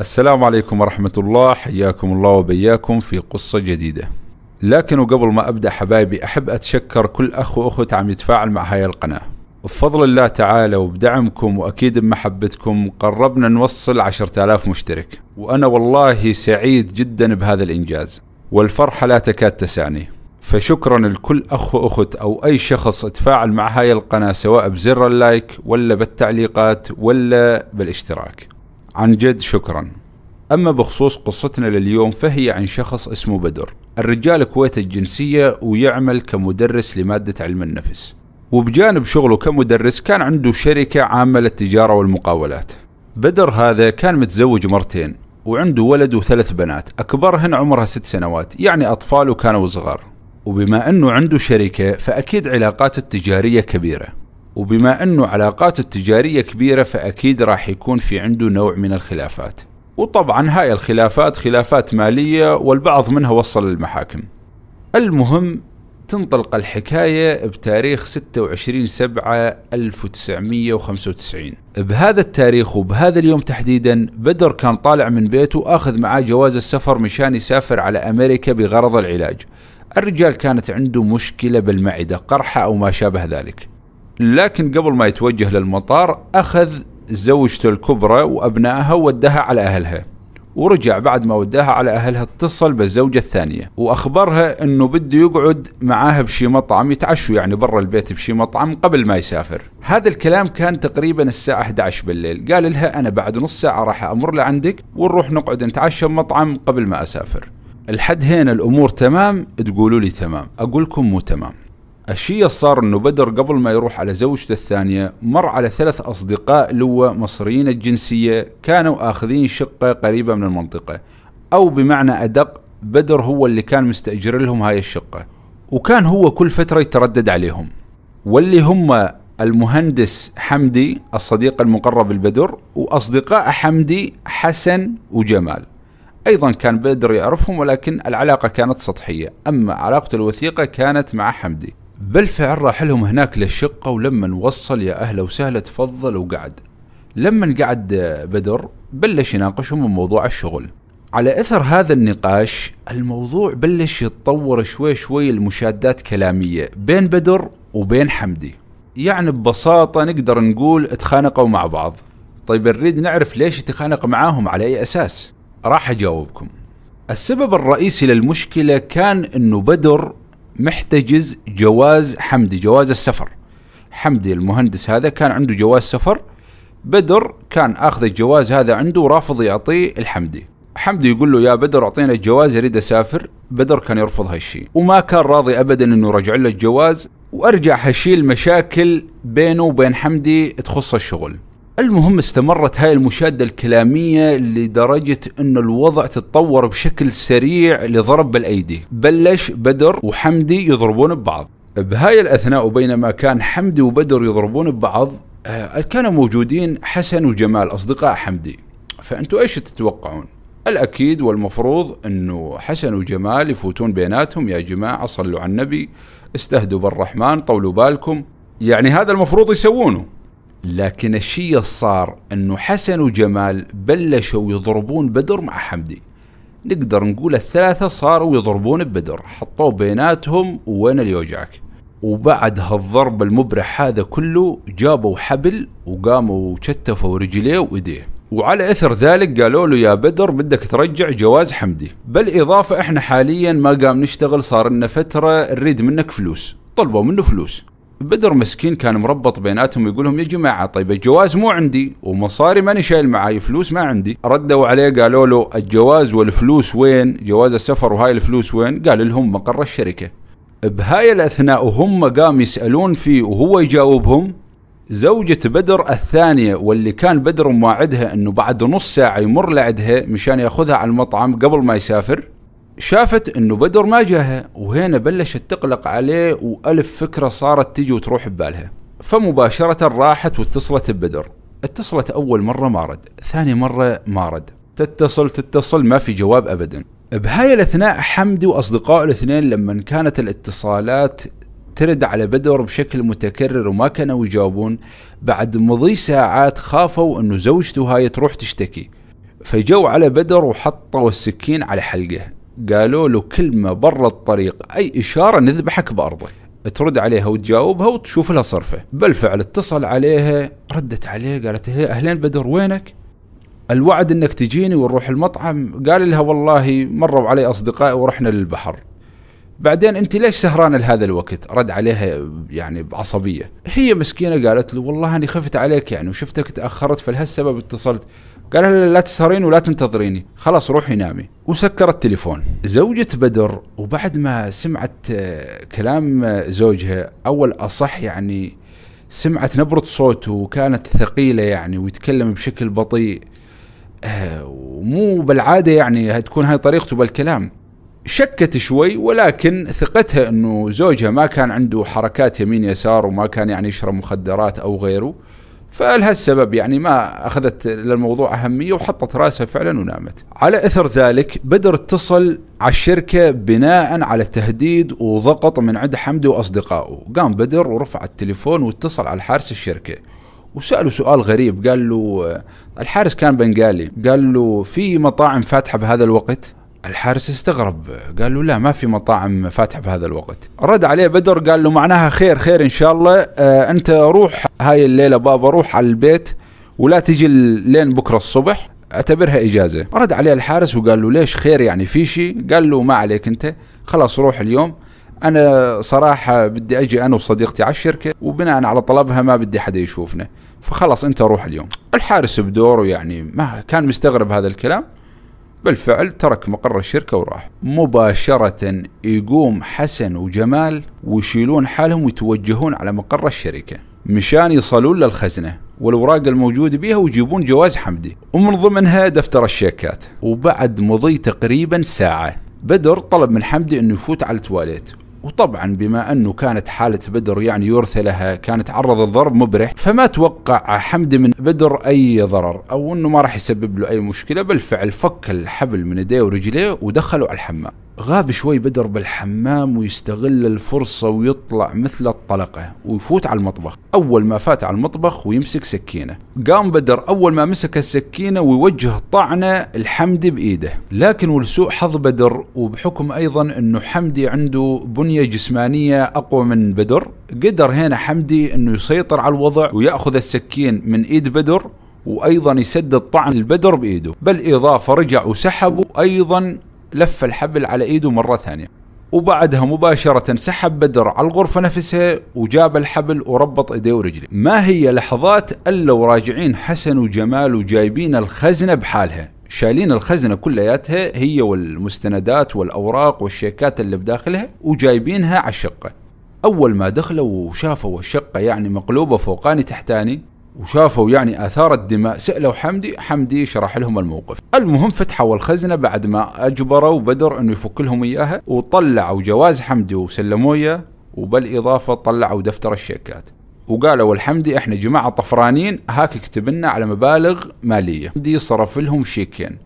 السلام عليكم ورحمة الله حياكم الله وبياكم في قصة جديدة. لكن وقبل ما أبدأ حبايبي أحب أتشكر كل أخ وأخت عم يتفاعل مع هاي القناة. بفضل الله تعالى وبدعمكم وأكيد بمحبتكم قربنا نوصل عشرة آلاف مشترك. وأنا والله سعيد جدا بهذا الإنجاز. والفرحة لا تكاد تسعني. فشكرا لكل أخ وأخت أو أي شخص تفاعل مع هاي القناة سواء بزر اللايك ولا بالتعليقات ولا بالاشتراك. عن جد شكرا. أما بخصوص قصتنا لليوم فهي عن شخص اسمه بدر. الرجال كويتي الجنسية ويعمل كمدرس لمادة علم النفس. وبجانب شغله كمدرس كان عنده شركة عامة للتجارة والمقاولات. بدر هذا كان متزوج مرتين وعنده ولد وثلاث بنات. أكبرهن عمرها ست سنوات يعني أطفاله كانوا صغار. وبما أنه عنده شركة فأكيد علاقاته التجارية كبيرة. وبما أنه علاقاته التجارية كبيرة فأكيد راح يكون في عنده نوع من الخلافات. وطبعا هاي الخلافات خلافات مالية والبعض منها وصل للمحاكم. المهم تنطلق الحكاية بتاريخ 26 سبعة 1995 بهذا التاريخ وبهذا اليوم تحديدا بدر كان طالع من بيته أخذ معاه جواز السفر مشان يسافر على أمريكا بغرض العلاج. الرجال كانت عنده مشكلة بالمعدة قرحة أو ما شابه ذلك. لكن قبل ما يتوجه للمطار أخذ زوجته الكبرى وأبنائها ودها على أهلها ورجع بعد ما وداها على أهلها اتصل بالزوجة الثانية وأخبرها أنه بده يقعد معاها بشي مطعم يتعشوا يعني برا البيت بشي مطعم قبل ما يسافر. هذا الكلام كان تقريبا الساعة 11 بالليل. قال لها أنا بعد نص ساعة راح أمر لعندك ونروح نقعد نتعشى بمطعم قبل ما أسافر. الحد هنا الأمور تمام؟ تقولوا لي تمام. أقول لكم مو تمام. الشيء صار إنه بدر قبل ما يروح على زوجته الثانية مر على ثلاث أصدقاء لوا مصريين الجنسية كانوا آخذين شقة قريبة من المنطقة. أو بمعنى أدق بدر هو اللي كان مستأجر لهم هاي الشقة. وكان هو كل فترة يتردد عليهم. واللي هم المهندس حمدي الصديق المقرب البدر وأصدقاء حمدي حسن وجمال. أيضا كان بدر يعرفهم ولكن العلاقة كانت سطحية. أما علاقته الوثيقة كانت مع حمدي. بالفعل راح لهم هناك للشقة ولما وصل يا أهلا وسهلا تفضل. وقعد. لما قعد بدر بلش يناقشهم بموضوع الشغل. على إثر هذا النقاش الموضوع بلش يتطور شوي شوي المشادات كلامية بين بدر وبين حمدي. يعني ببساطة نقدر نقول اتخانقوا مع بعض. طيب نريد نعرف ليش يتخانق معاهم على أي أساس؟ راح أجاوبكم. السبب الرئيسي للمشكلة كان إنه بدر محتجز جواز حمدي جواز السفر. حمدي المهندس هذا كان عنده جواز سفر بدر كان أخذ الجواز هذا عنده ورافض يعطيه الحمدي. حمدي يقول له يا بدر أعطينا الجواز أريد أسافر. بدر كان يرفض هالشيء وما كان راضي ابدا إنه رجع له الجواز. وأرجع هالشيء المشاكل بينه وبين حمدي تخص الشغل. المهم استمرت هاي المشادة الكلامية لدرجة انه الوضع تطور بشكل سريع لضرب بالايدي بلش بدر وحمدي يضربون ببعض. بهاي الأثناء وبينما كان حمدي وبدر يضربون ببعض آه، كانوا موجودين حسن وجمال أصدقاء حمدي. فأنتوا إيش تتوقعون؟ الأكيد والمفروض إنه حسن وجمال يفوتون بيناتهم. يا جماعة صلوا على النبي استهدوا بالرحمن طولوا بالكم. يعني هذا المفروض يسوونه. لكن الشيء صار أنه حسن وجمال بلشوا يضربون بدر مع حمدي. نقدر نقول الثلاثة صاروا يضربون ببدر حطوه بيناتهم وين اللي يوجعك. وبعد هالضرب المبرح هذا كله جابوا حبل وقاموا شتفوا رجليه وإيديه. وعلى إثر ذلك قالوا له يا بدر بدك ترجع جواز حمدي. بالإضافة إحنا حاليا ما قام نشتغل صار لنا فترة نريد منك فلوس. طلبوا منه فلوس. بدر مسكين كان مربط بيناتهم يقول لهم يا جماعة طيب الجواز مو عندي ومصاري ماني شايل معاي فلوس ما عندي. ردوا عليه قالوا له الجواز والفلوس وين؟ جواز السفر وهاي الفلوس وين؟ قال لهم مقر الشركة. بهاي الأثناء وهم قام يسألون فيه وهو يجاوبهم زوجة بدر الثانية واللي كان بدر مواعدها إنه بعد نص ساعة يمر لعدها مشان يأخذها على المطعم قبل ما يسافر شافت إنه بدر ما جاها وهنا بلشت تقلق عليه وألف فكرة صارت تجي وتروح ببالها. فمباشرة راحت واتصلت ببدر. اتصلت أول مرة ما رد ثاني مرة ما رد. تتصل تتصل ما في جواب ابدا. بهاي الأثناء حمدي واصدقائه الاثنين لما كانت الاتصالات ترد على بدر بشكل متكرر وما كانوا يجاوبون بعد مضي ساعات خافوا إنه زوجته هاي تروح تشتكي. فجو على بدر وحطوا السكين على حلقه. قالوا له كلمة برا الطريق أي إشارة نذبحك بأرضك ترد عليها وتجاوبها وتشوف لها صرفة بالفعل اتصل عليها ردت عليه قالت أهلين بدر وينك الوعد إنك تجيني ونروح المطعم قال لها والله مروا علي أصدقائي ورحنا للبحر بعدين أنت ليش سهرانه لهذا الوقت؟ رد عليها يعني بعصبية. هي مسكينة قالت له والله أني خفت عليك يعني وشفتك تأخرت فلهالسبب اتصلت. قال لها لا تسهرين ولا تنتظريني، خلاص روحي نامي. وسكر التليفون. زوجة بدر وبعد ما سمعت آه، كلام زوجها أول أصح يعني سمعت نبرة صوته وكانت ثقيلة يعني ويتكلم بشكل بطيء آه، ومو بالعادة يعني تكون هاي طريقته بالكلام شكت شوي ولكن ثقتها إنه زوجها ما كان عنده حركات يمين يسار وما كان يعني يشرب مخدرات أو غيره فلهالسبب يعني ما أخذت للموضوع أهمية وحطت رأسها فعلا ونامت. على إثر ذلك بدر اتصل على الشركة بناء على التهديد وضغط من عند حمدي وأصدقائه، قام بدر ورفع التليفون واتصل على حارس الشركة. وسأله سؤال غريب قال له الحارس كان بنغالي قال له في مطاعم فاتحة بهذا الوقت الحارس استغرب قال له لا ما في مطاعم فاتحة بهذا الوقت. رد عليه بدر قال له معناها خير خير إن شاء الله. آه أنت روح هاي الليلة بابا روح على البيت ولا تجي لين بكرة الصبح. أعتبرها إجازة. رد عليه الحارس وقال له ليش خير يعني في شيء؟ قال له ما عليك أنت خلاص روح اليوم. أنا صراحة بدي أجي أنا وصديقتي على الشركة وبناء على طلبها ما بدي حدا يشوفنا. فخلاص أنت روح اليوم. الحارس بدوره يعني ما كان مستغرب هذا الكلام. بالفعل ترك مقر الشركة وراح. مباشرة يقوم حسن وجمال ويشيلون حالهم ويتوجهون على مقر الشركة. مشان يصلون للخزنة والأوراق الموجودة بها ويجيبون جواز حمدي. ومن ضمنها دفتر الشيكات. وبعد مضي تقريبا ساعة بدر طلب من حمدي إنه يفوت على التواليت. وطبعا بما أنه كانت حالة بدر يعني يرثى لها كانت عرض الضرب مبرح فما توقع حمد من بدر أي ضرر أو إنه ما راح يسبب له أي مشكلة بالفعل فك الحبل من يديه ورجليه ودخله على الحمام. غاب شوي بدر بالحمام ويستغل الفرصة ويطلع مثل الطلقة ويفوت على المطبخ. أول ما فات على المطبخ ويمسك سكينة. قام بدر أول ما مسك السكينة ويوجه طعنة لحمدي بإيده. لكن ولسوء حظ بدر وبحكم أيضا أنه حمدي عنده بنية جسمانية أقوى من بدر قدر هنا حمدي أنه يسيطر على الوضع ويأخذ السكين من إيد بدر وأيضا يسدد طعنة لبدر بإيده. بالاضافه رجع وسحب وأيضا لف الحبل على إيده مرة ثانية وبعدها مباشرة سحب بدر على الغرفة نفسها وجاب الحبل وربط إيديه ورجليه ما هي لحظات إلا وراجعين حسن وجمال وجايبين الخزنة بحالها. شايلين الخزنة كلياتها هي والمستندات والأوراق والشيكات اللي بداخلها وجايبينها على الشقة. أول ما دخلوا وشافوا الشقة يعني مقلوبة فوقاني تحتاني وشافوا يعني آثار الدماء سألوا حمدي حمدي شرح لهم الموقف. المهم فتحوا الخزنه بعد ما أجبروا بدر أنه يفك لهم إياها وطلعوا جواز حمدي وسلموه إياه وبالإضافة طلعوا دفتر الشيكات. وقالوا الحمدي إحنا جماعة طفرانين هاك اكتب لنا على مبالغ مالية. حمدي صرف لهم شيكين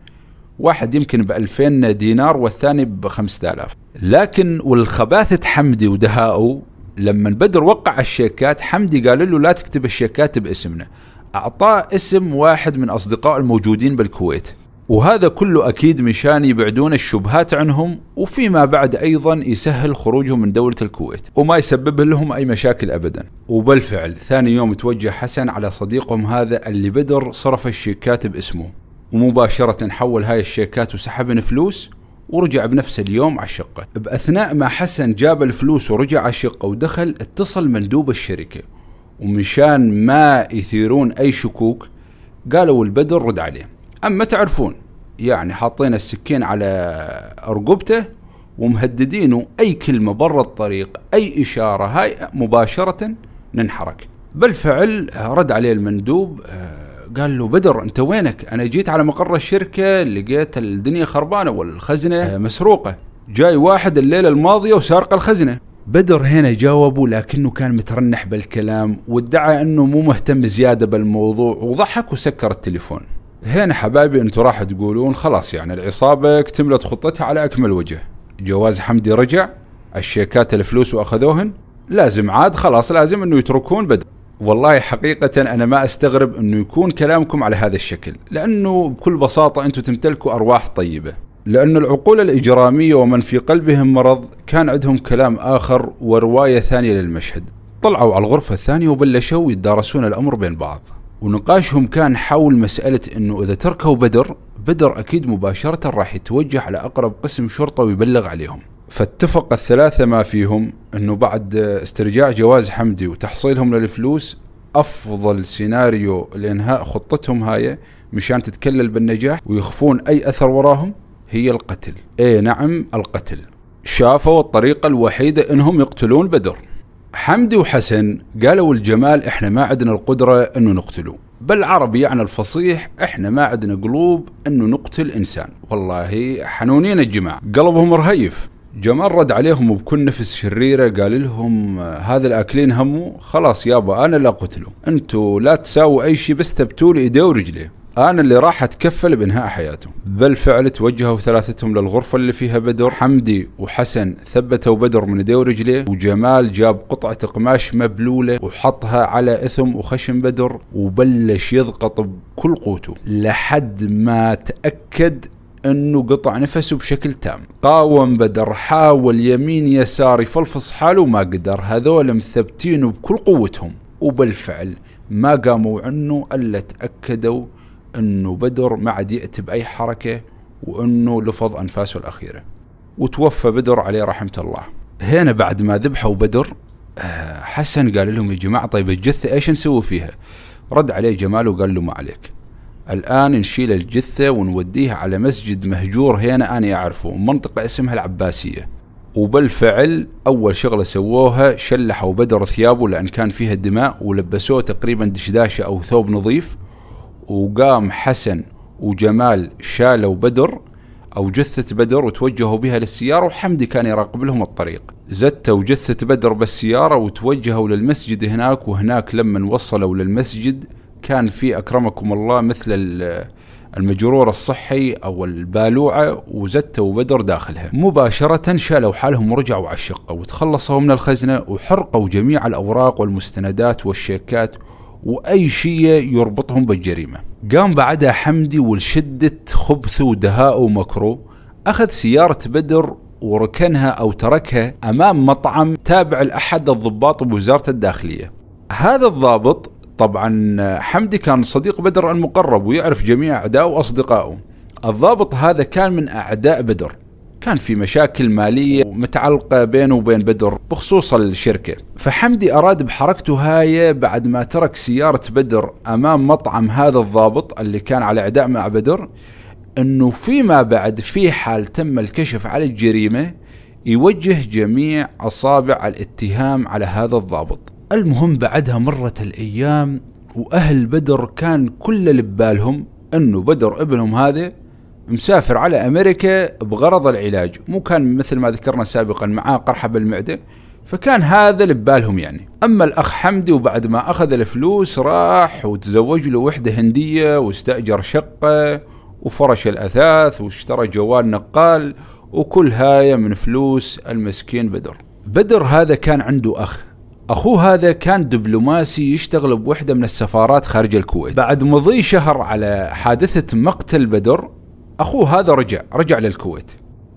واحد يمكن ب 2000 دينار والثاني ب 5000 لكن والخباثة حمدي ودهاؤه لما بدر وقع الشيكات حمدي قال له لا تكتب الشيكات باسمنا. اعطاه اسم واحد من اصدقائه الموجودين بالكويت. وهذا كله أكيد مشان يبعدون الشبهات عنهم وفيما بعد أيضا يسهل خروجهم من دولة الكويت. وما يسبب لهم أي مشاكل ابدا. وبالفعل ثاني يوم توجه حسن على صديقهم هذا اللي بدر صرف الشيكات باسمه. ومباشرة حول هاي الشيكات وسحب فلوس ورجع بنفس اليوم على الشقة. بأثناء ما حسن جاب الفلوس ورجع على الشقة ودخل اتصل مندوب الشركة. ومشان ما يثيرون أي شكوك قالوا البدر رد عليه. أما تعرفون يعني حاطين السكين على رقبته ومهددينه أي كلمة برا الطريق أي إشارة هاي مباشرة ننحرك. بالفعل رد عليه المندوب آه قال له بدر أنت وينك؟ أنا جيت على مقر الشركة لقيت الدنيا خربانة والخزنة آه، مسروقة. جاي واحد الليلة الماضية وسارق الخزنة. بدر هنا جاوبه لكنه كان مترنح بالكلام وادعى أنه مو مهتم زيادة بالموضوع وضحك وسكر التليفون. هنا حبايبي أنتم راح تقولون خلاص يعني العصابة اكتملت خطتها على أكمل وجه. جواز حمدي رجع، الشيكات الفلوس وأخذوهن، لازم عاد خلاص لازم أنه يتركون بدر. والله حقيقة أنا ما أستغرب أنه يكون كلامكم على هذا الشكل لأنه بكل بساطة أنتم تمتلكوا أرواح طيبة. لأن العقول الإجرامية ومن في قلبهم مرض كان عندهم كلام آخر ورواية ثانية للمشهد. طلعوا على الغرفة الثانية وبلشوا يتدارسون الأمر بين بعض. ونقاشهم كان حول مسألة أنه إذا تركوا بدر بدر أكيد مباشرة راح يتوجه على أقرب قسم شرطة ويبلغ عليهم. فاتفق الثلاثة ما فيهم أنه بعد استرجاع جواز حمدي وتحصيلهم للفلوس أفضل سيناريو لإنهاء خطتهم هاي مشان تتكلل بالنجاح ويخفون أي أثر وراهم هي القتل. إيه نعم القتل. شافوا الطريقة الوحيدة إنهم يقتلون بدر. حمدي وحسن قالوا الجمال إحنا ما عندنا القدرة إنه نقتله بالعربي يعني الفصيح إحنا ما عندنا قلوب إنه نقتل إنسان. والله حنونين الجماعة. قلبهم رهيف. جمال رد عليهم بكل نفس شريرة قال لهم هذا الأكلين همه خلاص يابا أنا لا قتله أنتوا لا تساووا أي شيء بس ثبتوا لي ايديه ورجليه أنا اللي راح أتكفل بإنهاء حياته بالفعل توجهوا ثلاثتهم للغرفة اللي فيها بدر. حمدي وحسن ثبتوا بدر من يديه ورجليه وجمال جاب قطعة قماش مبلولة وحطها على إثم وخشم بدر وبلش يضغط بكل قوته لحد ما تأكد أنه قطع نفسه بشكل تام. قاوم بدر حاول يمين يسار يفلفص حاله وما قدر. هذول مثبتينه بكل قوتهم. وبالفعل ما قاموا عنه إلا تأكدوا أنه بدر ما عاد يأتي بأي حركة وأنه لفظ أنفاسه الأخيرة. وتوفى بدر عليه رحمة الله. هنا بعد ما ذبحوا بدر آه، حسن قال لهم يا جماعة طيب الجثة إيش نسوي فيها؟ رد عليه جمال وقال له ما عليك. الآن نشيل الجثة ونوديها على مسجد مهجور هنا أنا أعرفه منطقة اسمها العباسية. وبالفعل أول شغلة سووها شلحوا بدر ثيابه لأن كان فيها دماء ولبسوه تقريبا دشداشة أو ثوب نظيف. وقام حسن وجمال شالوا بدر أو جثة بدر وتوجهوا بها للسيارة وحمدي كان يراقب لهم الطريق. زتوا جثة بدر بالسيارة وتوجهوا للمسجد هناك وهناك لما وصلوا للمسجد كان في أكرمكم الله مثل المجرور الصحي أو البالوعة وزتوا بدر داخلها مباشرة شالوا حالهم ورجعوا على الشقة وتخلصوا من الخزنة وحرقوا جميع الأوراق والمستندات والشيكات وأي شيء يربطهم بالجريمة. قام بعدها حمدي ولشدة خبثه ودهائه ومكره أخذ سيارة بدر وركنها أو تركها أمام مطعم تابع لأحد الضباط بوزارة الداخلية. هذا الضابط طبعا حمدي كان صديق بدر المقرب ويعرف جميع اعدائه وأصدقائه. الضابط هذا كان من أعداء بدر. كان في مشاكل مالية متعلقة بينه وبين بدر بخصوص الشركة. فحمدي أراد بحركته هاي بعد ما ترك سيارة بدر أمام مطعم هذا الضابط اللي كان على إعداء مع بدر أنه فيما بعد في حال تم الكشف على الجريمة يوجه جميع أصابع الاتهام على هذا الضابط. المهم بعدها مرت الأيام وأهل بدر كان كل اللي ببالهم أنه بدر ابنهم هذا مسافر على أمريكا بغرض العلاج. مو كان مثل ما ذكرنا سابقا معاه قرحة بالمعدة فكان هذا اللي ببالهم يعني. أما الأخ حمدي وبعد ما أخذ الفلوس راح وتزوج له وحدة هندية واستأجر شقة وفرش الأثاث واشترى جوال نقال وكل هاي من فلوس المسكين بدر. بدر هذا كان عنده أخ. أخوه هذا كان دبلوماسي يشتغل بوحدة من السفارات خارج الكويت. بعد مضي شهر على حادثة مقتل بدر أخوه هذا رجع رجع للكويت.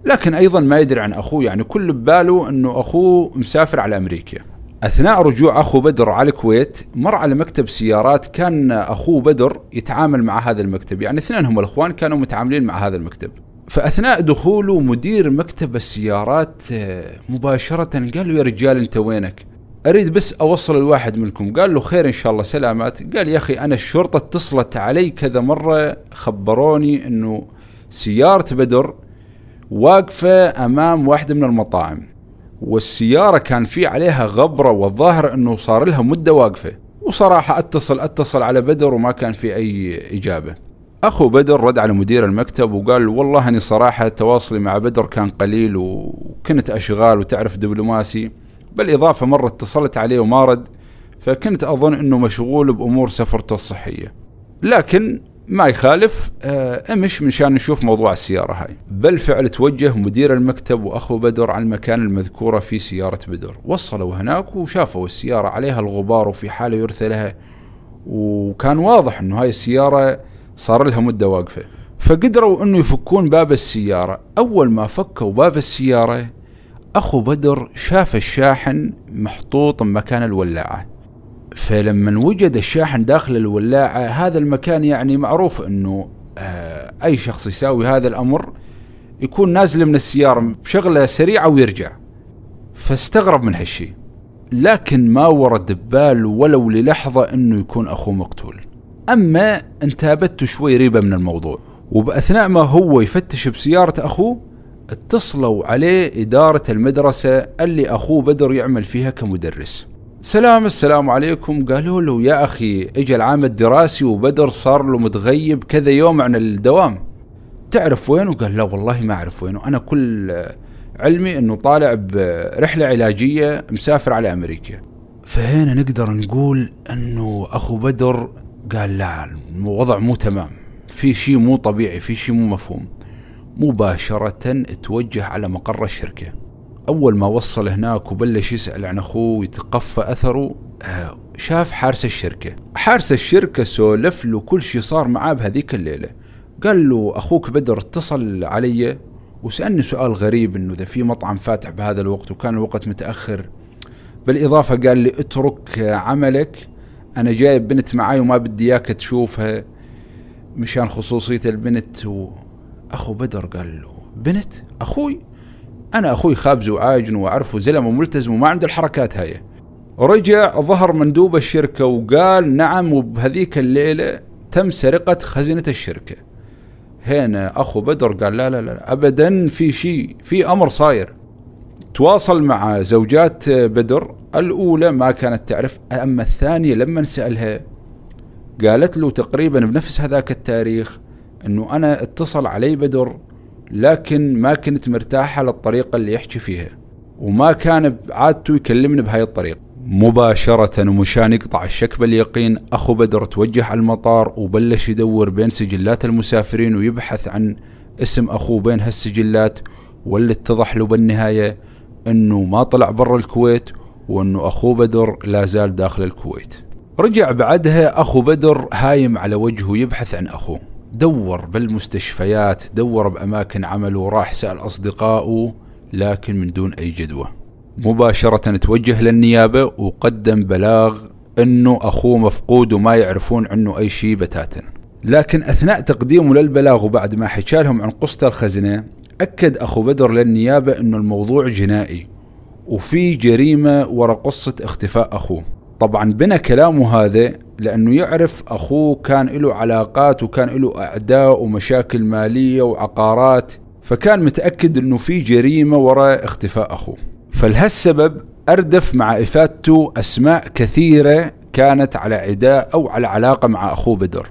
لكن أيضا ما يدري عن أخوه يعني كل بباله إنه أخوه مسافر على أمريكا. أثناء رجوع أخو بدر على الكويت مر على مكتب سيارات كان أخوه بدر يتعامل مع هذا المكتب. يعني اثنينهم الإخوان كانوا متعاملين مع هذا المكتب. فأثناء دخوله مدير مكتب السيارات آه، مباشرة قال له يا رجال أنت وينك؟ أريد بس أوصل الواحد منكم. قال له خير إن شاء الله سلامات. قال يا أخي أنا الشرطة اتصلت علي كذا مرة خبروني إنه سيارة بدر واقفة أمام واحدة من المطاعم والسيارة كان في عليها غبرة والظاهر أنه صار لها مدة واقفة. وصراحة أتصل أتصل على بدر وما كان في أي إجابة. أخو بدر رد على مدير المكتب وقال والله أني صراحة تواصلي مع بدر كان قليل وكنت أشغال وتعرف دبلوماسي. بالإضافة مرة اتصلت عليه وما رد فكنت أظن أنه مشغول بأمور سفرته الصحية. لكن ما يخالف آه، أمش مشان نشوف موضوع السيارة هاي. بالفعل توجه مدير المكتب وأخو بدر على المكان المذكورة في سيارة بدر. وصلوا هناك وشافوا السيارة عليها الغبار وفي حالة يرثى لها. وكان واضح إنه هاي السيارة صار لها مدة واقفة. فقدروا إنه يفكون باب السيارة. أول ما فكوا باب السيارة أخو بدر شاف الشاحن محطوط مكان الولاعة. فلما وجد الشاحن داخل الولاعة هذا المكان يعني معروف إنه آه أي شخص يساوي هذا الأمر يكون نازل من السيارة بشغلة سريعة ويرجع. فاستغرب من هالشي لكن ما ورد ببال ولو للحظة إنه يكون اخوه مقتول. أما انتابته شوي ريبة من الموضوع. وبأثناء ما هو يفتش بسيارة أخوه اتصلوا عليه إدارة المدرسة اللي أخوه بدر يعمل فيها كمدرس. سلام السلام عليكم. قالوا له يا أخي إجا العام الدراسي وبدر صار له متغيب كذا يوم عن الدوام. تعرف وينه؟ قال لا والله ما أعرف وينه. أنا كل علمي أنه طالع برحلة علاجية مسافر على أمريكا. فهنا نقدر نقول أنه أخو بدر قال لا الوضع مو تمام. في شيء مو طبيعي في شيء مو مفهوم. مباشرة توجه على مقر الشركة. أول ما وصل هناك وبلش يسأل عن أخوه ويتقفى أثره آه، شاف حارس الشركة. حارس الشركة سولف له كل شيء صار معاه بهذيك الليلة. قال له أخوك بدر اتصل علي وسألني سؤال غريب إنه إذا في مطعم فاتح بهذا الوقت وكان الوقت متأخر. بالإضافة قال لي اترك عملك أنا جايب بنت معاي وما بدي إياك تشوفها مشان خصوصية البنت و... أخو بدر قال له بنت أخوي؟ أنا أخوي خابز وعاجن واعرفه زلمه ملتزم وما عنده الحركات هاي. رجع ظهر مندوب الشركة وقال نعم وبهذيك الليلة تم سرقة خزنة الشركة. هنا أخو بدر قال لا لا لا أبدا في شيء في أمر صاير. تواصل مع زوجات بدر الأولى ما كانت تعرف أما الثانية لما سألها قالت له تقريبا بنفس هذاك التاريخ إنه أنا اتصل علي بدر لكن ما كنت مرتاحة للطريقة اللي يحكي فيها وما كان بعادته يكلمني بهاي الطريقة مباشرة ومشان يقطع الشك باليقين أخو بدر توجه على المطار وبلش يدور بين سجلات المسافرين ويبحث عن اسم أخوه بين هالسجلات واللي اتضح له بالنهاية أنه ما طلع برا الكويت وأنه أخوه بدر لا زال داخل الكويت. رجع بعدها أخو بدر هايم على وجهه يبحث عن أخوه. دور بالمستشفيات دور بأماكن عمله وراح سأل أصدقائه لكن من دون أي جدوى. مباشرة توجه للنيابة وقدم بلاغ أنه أخوه مفقود وما يعرفون عنه أي شيء بتاتا. لكن أثناء تقديمه للبلاغ وبعد ما حكى لهم عن قصة الخزنة أكد أخو بدر للنيابة أنه الموضوع جنائي وفي جريمة ورا قصة اختفاء أخوه. طبعا بنى كلامه هذا لأنه يعرف أخوه كان له علاقات وكان له أعداء ومشاكل مالية وعقارات فكان متأكد أنه في جريمة وراء اختفاء أخوه. فلهالسبب أردف مع إفادته أسماء كثيرة كانت على عداء أو على علاقة مع أخوه بدر.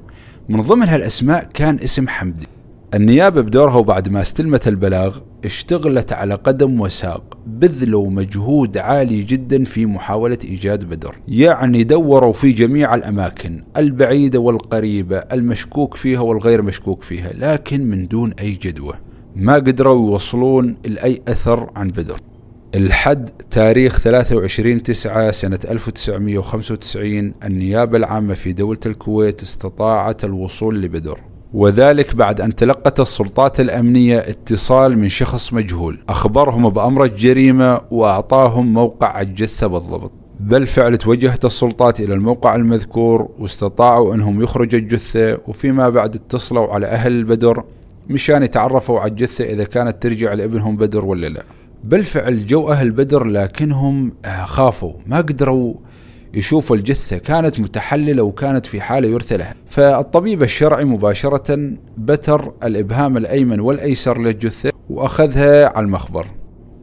من ضمن هالأسماء كان اسم حمدي. النيابة بدورها وبعد ما استلمت البلاغ اشتغلت على قدم وساق بذلوا مجهود عالي جدا في محاولة إيجاد بدر. يعني دوروا في جميع الأماكن البعيدة والقريبة المشكوك فيها والغير مشكوك فيها لكن من دون أي جدوى. ما قدروا يوصلون لأي أثر عن بدر. الحد تاريخ 23 9 سنة 1995 النيابة العامة في دولة الكويت استطاعت الوصول لبدر. وذلك بعد أن تلقت السلطات الأمنية اتصال من شخص مجهول. أخبرهم بأمر الجريمة وأعطاهم موقع الجثة بالضبط. بالفعل توجهت السلطات إلى الموقع المذكور واستطاعوا أنهم يخرجوا الجثة وفيما بعد اتصلوا على أهل بدر مشان يتعرفوا على الجثة إذا كانت ترجع لابنهم بدر ولا لا. بالفعل جو أهل بدر لكنهم خافوا ما قدروا يشوف الجثة كانت متحللة وكانت في حالة يرثى لها. فالطبيب الشرعي مباشرة بتر الإبهام الأيمن والأيسر للجثة وأخذها على المخبر.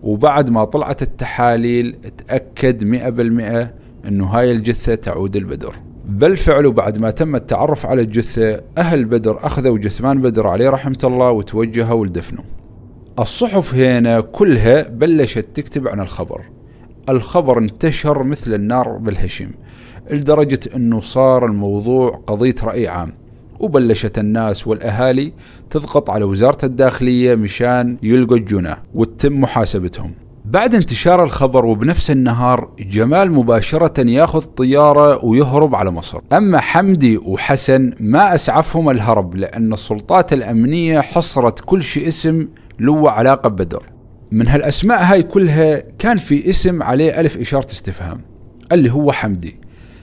وبعد ما طلعت التحاليل تأكد مئة بالمئة أنه هاي الجثة تعود البدر. بالفعل وبعد ما تم التعرف على الجثة أهل بدر أخذوا جثمان بدر عليه رحمة الله وتوجهوا لدفنه الصحف هنا كلها بلشت تكتب عن الخبر. الخبر انتشر مثل النار بالهشيم لدرجة أنه صار الموضوع قضية رأي عام. وبلشت الناس والأهالي تضغط على وزارة الداخلية مشان يلقوا الجناه وتتم محاسبتهم. بعد انتشار الخبر وبنفس النهار جمال مباشرة ياخذ طيارة ويهرب على مصر. أما حمدي وحسن ما أسعفهم الهرب لأن السلطات الأمنية حصرت كل شيء اسم له علاقة ببدر من هالأسماء هاي كلها كان في اسم عليه ألف إشارة استفهام اللي هو حمدي.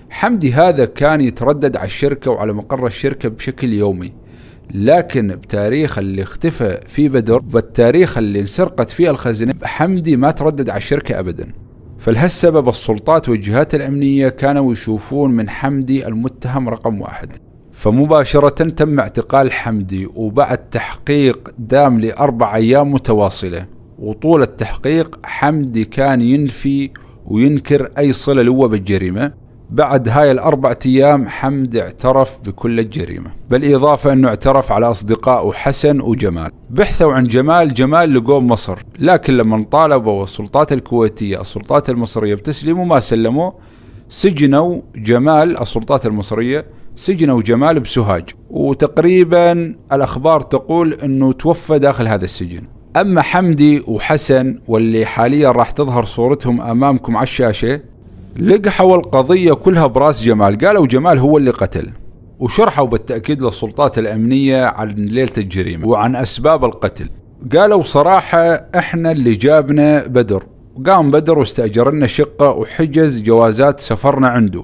حمدي هذا كان يتردد على الشركة وعلى مقر الشركة بشكل يومي لكن بتاريخ اللي اختفى فيه بدر بالتاريخ اللي انسرقت فيه الخزنة حمدي ما تردد على الشركة أبدا. فلهالسبب السلطات والجهات الأمنية كانوا يشوفون من حمدي المتهم رقم واحد. فمباشرة تم اعتقال حمدي وبعد تحقيق دام لأربع أيام متواصلة. وطول التحقيق حمدي كان ينفي وينكر أي صلة له بالجريمة. بعد هاي الأربع أيام حمد اعترف بكل الجريمة. بالإضافة أنه اعترف على أصدقائه حسن وجمال. بحثوا عن جمال جمال لقوه مصر. لكن لما طالبوا السلطات الكويتية السلطات المصرية بتسليمه ما سلموه سجنوا جمال السلطات المصرية سجنوا جمال بسوهاج. وتقريبا الأخبار تقول أنه توفى داخل هذا السجن. أما حمدي وحسن واللي حاليا راح تظهر صورتهم أمامكم على الشاشة لقحوا القضية كلها برأس جمال. قالوا جمال هو اللي قتل وشرحوا بالتأكيد للسلطات الأمنية عن ليلة الجريمة وعن أسباب القتل. قالوا صراحة إحنا اللي جابنا بدر. قام بدر واستأجر لنا شقة وحجز جوازات سفرنا عنده.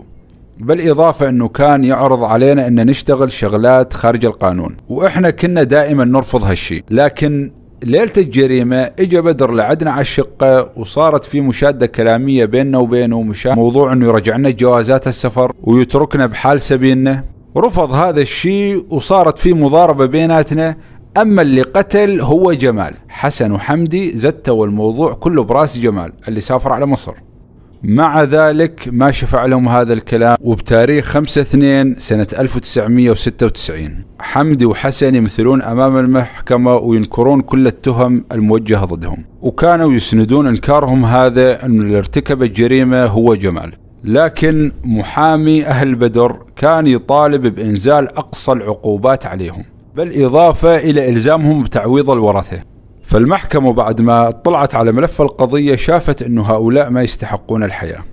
بالإضافة أنه كان يعرض علينا أن نشتغل شغلات خارج القانون. وإحنا كنا دائما نرفض هالشي. لكن ليلة الجريمة اجى بدر لعدنا على الشقة وصارت في مشادة كلامية بيننا وبينه مشان موضوع إنه يرجع لنا جوازات السفر ويتركنا بحال سبيلنا. رفض هذا الشيء وصارت في مضاربة بيناتنا. أما اللي قتل هو جمال. حسن وحمدي زتوا الموضوع كله براس جمال اللي سافر على مصر. مع ذلك ما شفع لهم هذا الكلام وبتاريخ 5 2 سنة 1996 حمدي وحسن يمثلون أمام المحكمة وينكرون كل التهم الموجهة ضدهم. وكانوا يسندون إنكارهم هذا أن اللي ارتكب الجريمة هو جمال. لكن محامي أهل بدر كان يطالب بإنزال أقصى العقوبات عليهم. بالإضافة إلى إلزامهم بتعويض الورثة فالمحكمة بعد ما اطلعت على ملف القضية شافت أنه هؤلاء ما يستحقون الحياة.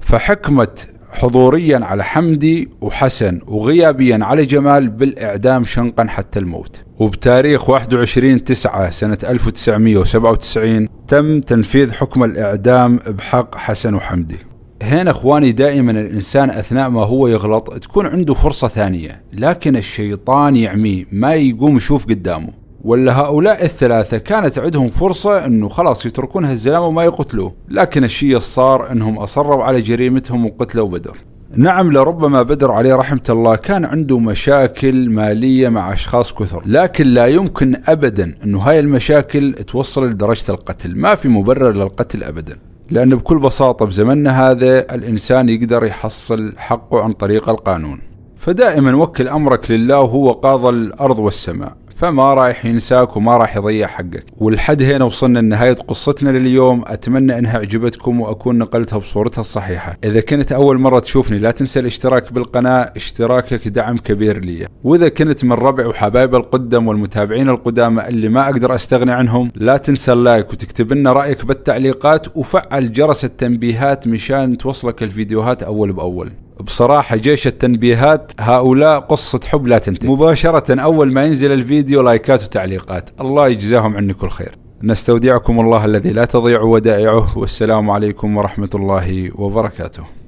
فحكمت حضوريا على حمدي وحسن وغيابيا على جمال بالإعدام شنقا حتى الموت. وبتاريخ 21 9 سنة 1997 تم تنفيذ حكم الإعدام بحق حسن وحمدي. هنا إخواني دائما الإنسان أثناء ما هو يغلط تكون عنده فرصة ثانية لكن الشيطان يعميه ما يقوم يشوف قدامه. ولا هؤلاء الثلاثة كانت عندهم فرصة إنه خلاص يتركون هالزلامة وما يقتلوه. لكن الشيء صار إنهم أصروا على جريمتهم وقتلوا بدر. نعم لربما بدر عليه رحمة الله كان عنده مشاكل مالية مع أشخاص كثر لكن لا يمكن أبدا أنه هاي المشاكل توصل لدرجة القتل. ما في مبرر للقتل أبدا لأن بكل بساطة بزمننا هذا الإنسان يقدر يحصل حقه عن طريق القانون. فدائما وكل أمرك لله وهو قاضى الأرض والسماء. فما راح ينساك وما راح يضيع حقك. والحد هنا وصلنا لنهاية قصتنا لليوم. أتمنى أنها عجبتكم وأكون نقلتها بصورتها الصحيحة. إذا كنت أول مرة تشوفني لا تنسى الاشتراك بالقناة. اشتراكك دعم كبير لي. وإذا كنت من ربع وحبايب القدم والمتابعين القدامى اللي ما أقدر أستغني عنهم لا تنسى اللايك وتكتب لنا رأيك بالتعليقات. وفعل جرس التنبيهات مشان توصلك الفيديوهات أول بأول. بصراحة جيش التنبيهات هؤلاء قصة حب لا تنتهي. مباشرة أول ما ينزل الفيديو لايكات وتعليقات. الله يجزاهم عني كل خير. نستودعكم الله الذي لا تضيع ودائعه. والسلام عليكم ورحمة الله وبركاته.